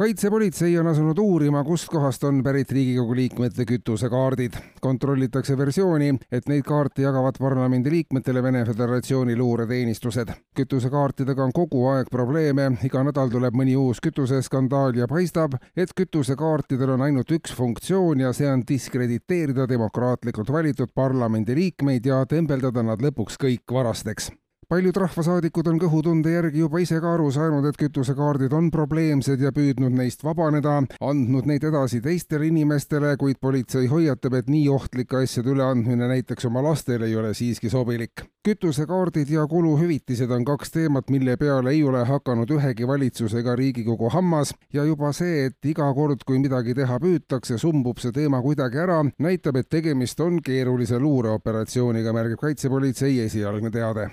kaitsepolitsei on asunud uurima, kustkohast on pärit Riigikogu liikmete kütusekaardid. kontrollitakse versiooni, et neid kaarte jagavad parlamendiliikmetele Vene Föderatsiooni luureteenistused. kütusekaartidega on kogu aeg probleeme, iga nädal tuleb mõni uus kütuseskandaal ja paistab, et kütusekaartidel on ainult üks funktsioon ja see on diskrediteerida demokraatlikult valitud parlamendiliikmeid ja tembeldada nad lõpuks kõik varasteks paljud rahvasaadikud on kõhutunde järgi juba ise ka aru saanud, et kütusekaardid on probleemsed ja püüdnud neist vabaneda, andnud neid edasi teistele inimestele, kuid politsei hoiatab, et nii ohtlike asjade üleandmine näiteks oma lastele ei ole siiski sobilik. kütusekaardid ja kuluhüvitised on kaks teemat, mille peale ei ole hakanud ühegi valitsus ega Riigikogu hammas ja juba see, et iga kord, kui midagi teha püütakse, sumbub see teema kuidagi ära, näitab, et tegemist on keerulise luureoperatsiooniga, märgib kaitsepolitsei esialgne teade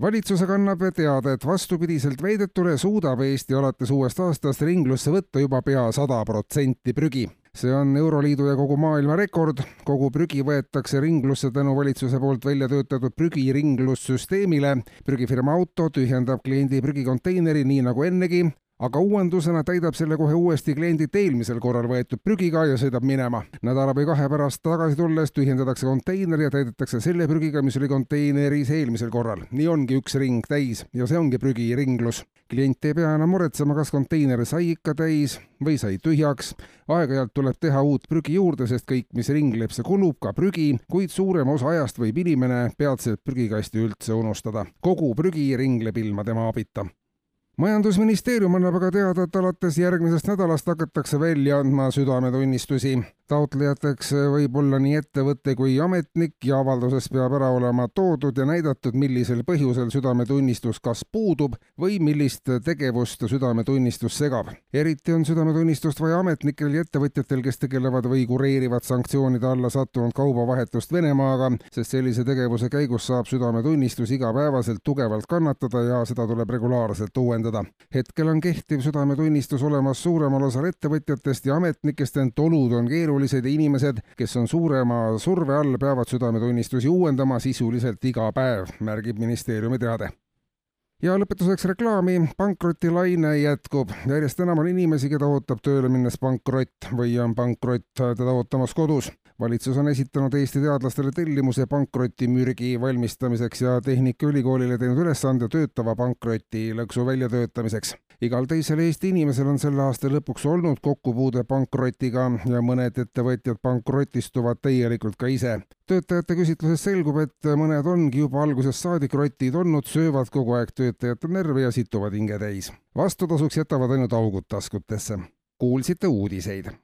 valitsuse kannab teada, et vastupidiselt väidetule suudab Eesti alates uuest aastast ringlusse võtta juba pea sada protsenti prügi. see on Euroliidu ja kogu maailma rekord. kogu prügi võetakse ringlusse tänu valitsuse poolt välja töötatud prügiringlussüsteemile. prügifirma auto tühjendab kliendi prügikonteineri nii nagu ennegi aga uuendusena täidab selle kohe uuesti kliendilt eelmisel korral võetud prügiga ja sõidab minema. nädala või kahe pärast tagasi tulles tühjendatakse konteiner ja täidetakse selle prügiga, mis oli konteineris eelmisel korral. nii ongi üks ring täis ja see ongi prügiringlus. klient ei pea enam muretsema, kas konteiner sai ikka täis või sai tühjaks. aeg-ajalt tuleb teha uut prügi juurde, sest kõik, mis ringleb, see kulub, ka prügi, kuid suurema osa ajast võib inimene peatselt prügikasti üldse unustada. kogu prügi ringleb ilma tema abita majandusministeerium annab aga teada, et alates järgmisest nädalast hakatakse välja andma südametunnistusi taotlejateks võib olla nii ettevõte kui ametnik ja avalduses peab ära olema toodud ja näidatud, millisel põhjusel südametunnistus kas puudub või millist tegevust südametunnistus segab. eriti on südametunnistust vaja ametnikel ja ettevõtjatel, kes tegelevad või kureerivad sanktsioonide alla sattunud kaubavahetust Venemaaga, sest sellise tegevuse käigus saab südametunnistus igapäevaselt tugevalt kannatada ja seda tuleb regulaarselt uuendada. Hetkel on kehtiv südametunnistus olemas suuremal osal ettevõtjatest ja ametnikest, ent olud on keerulised keerulised inimesed, kes on suurema surve all, peavad südametunnistusi uuendama sisuliselt iga päev, märgib ministeeriumi teade ja lõpetuseks reklaami. pankrotilaine jätkub. järjest enam on inimesi, keda ootab tööle minnes pankrott või on pankrott teda ootamas kodus. valitsus on esitanud Eesti teadlastele tellimuse pankrotimürgi valmistamiseks ja Tehnikaülikoolile teinud ülesande töötava pankroti lõksu väljatöötamiseks igal teisel Eesti inimesel on selle aasta lõpuks olnud kokkupuude pankrotiga ja mõned ettevõtjad pankrotistuvad täielikult ka ise. töötajate küsitlusest selgub, et mõned ongi juba algusest saadik rotid olnud, söövad kogu aeg töötajate närve ja situvad hinge täis. vastutasuks jätavad ainult augud taskutesse. kuulsite uudiseid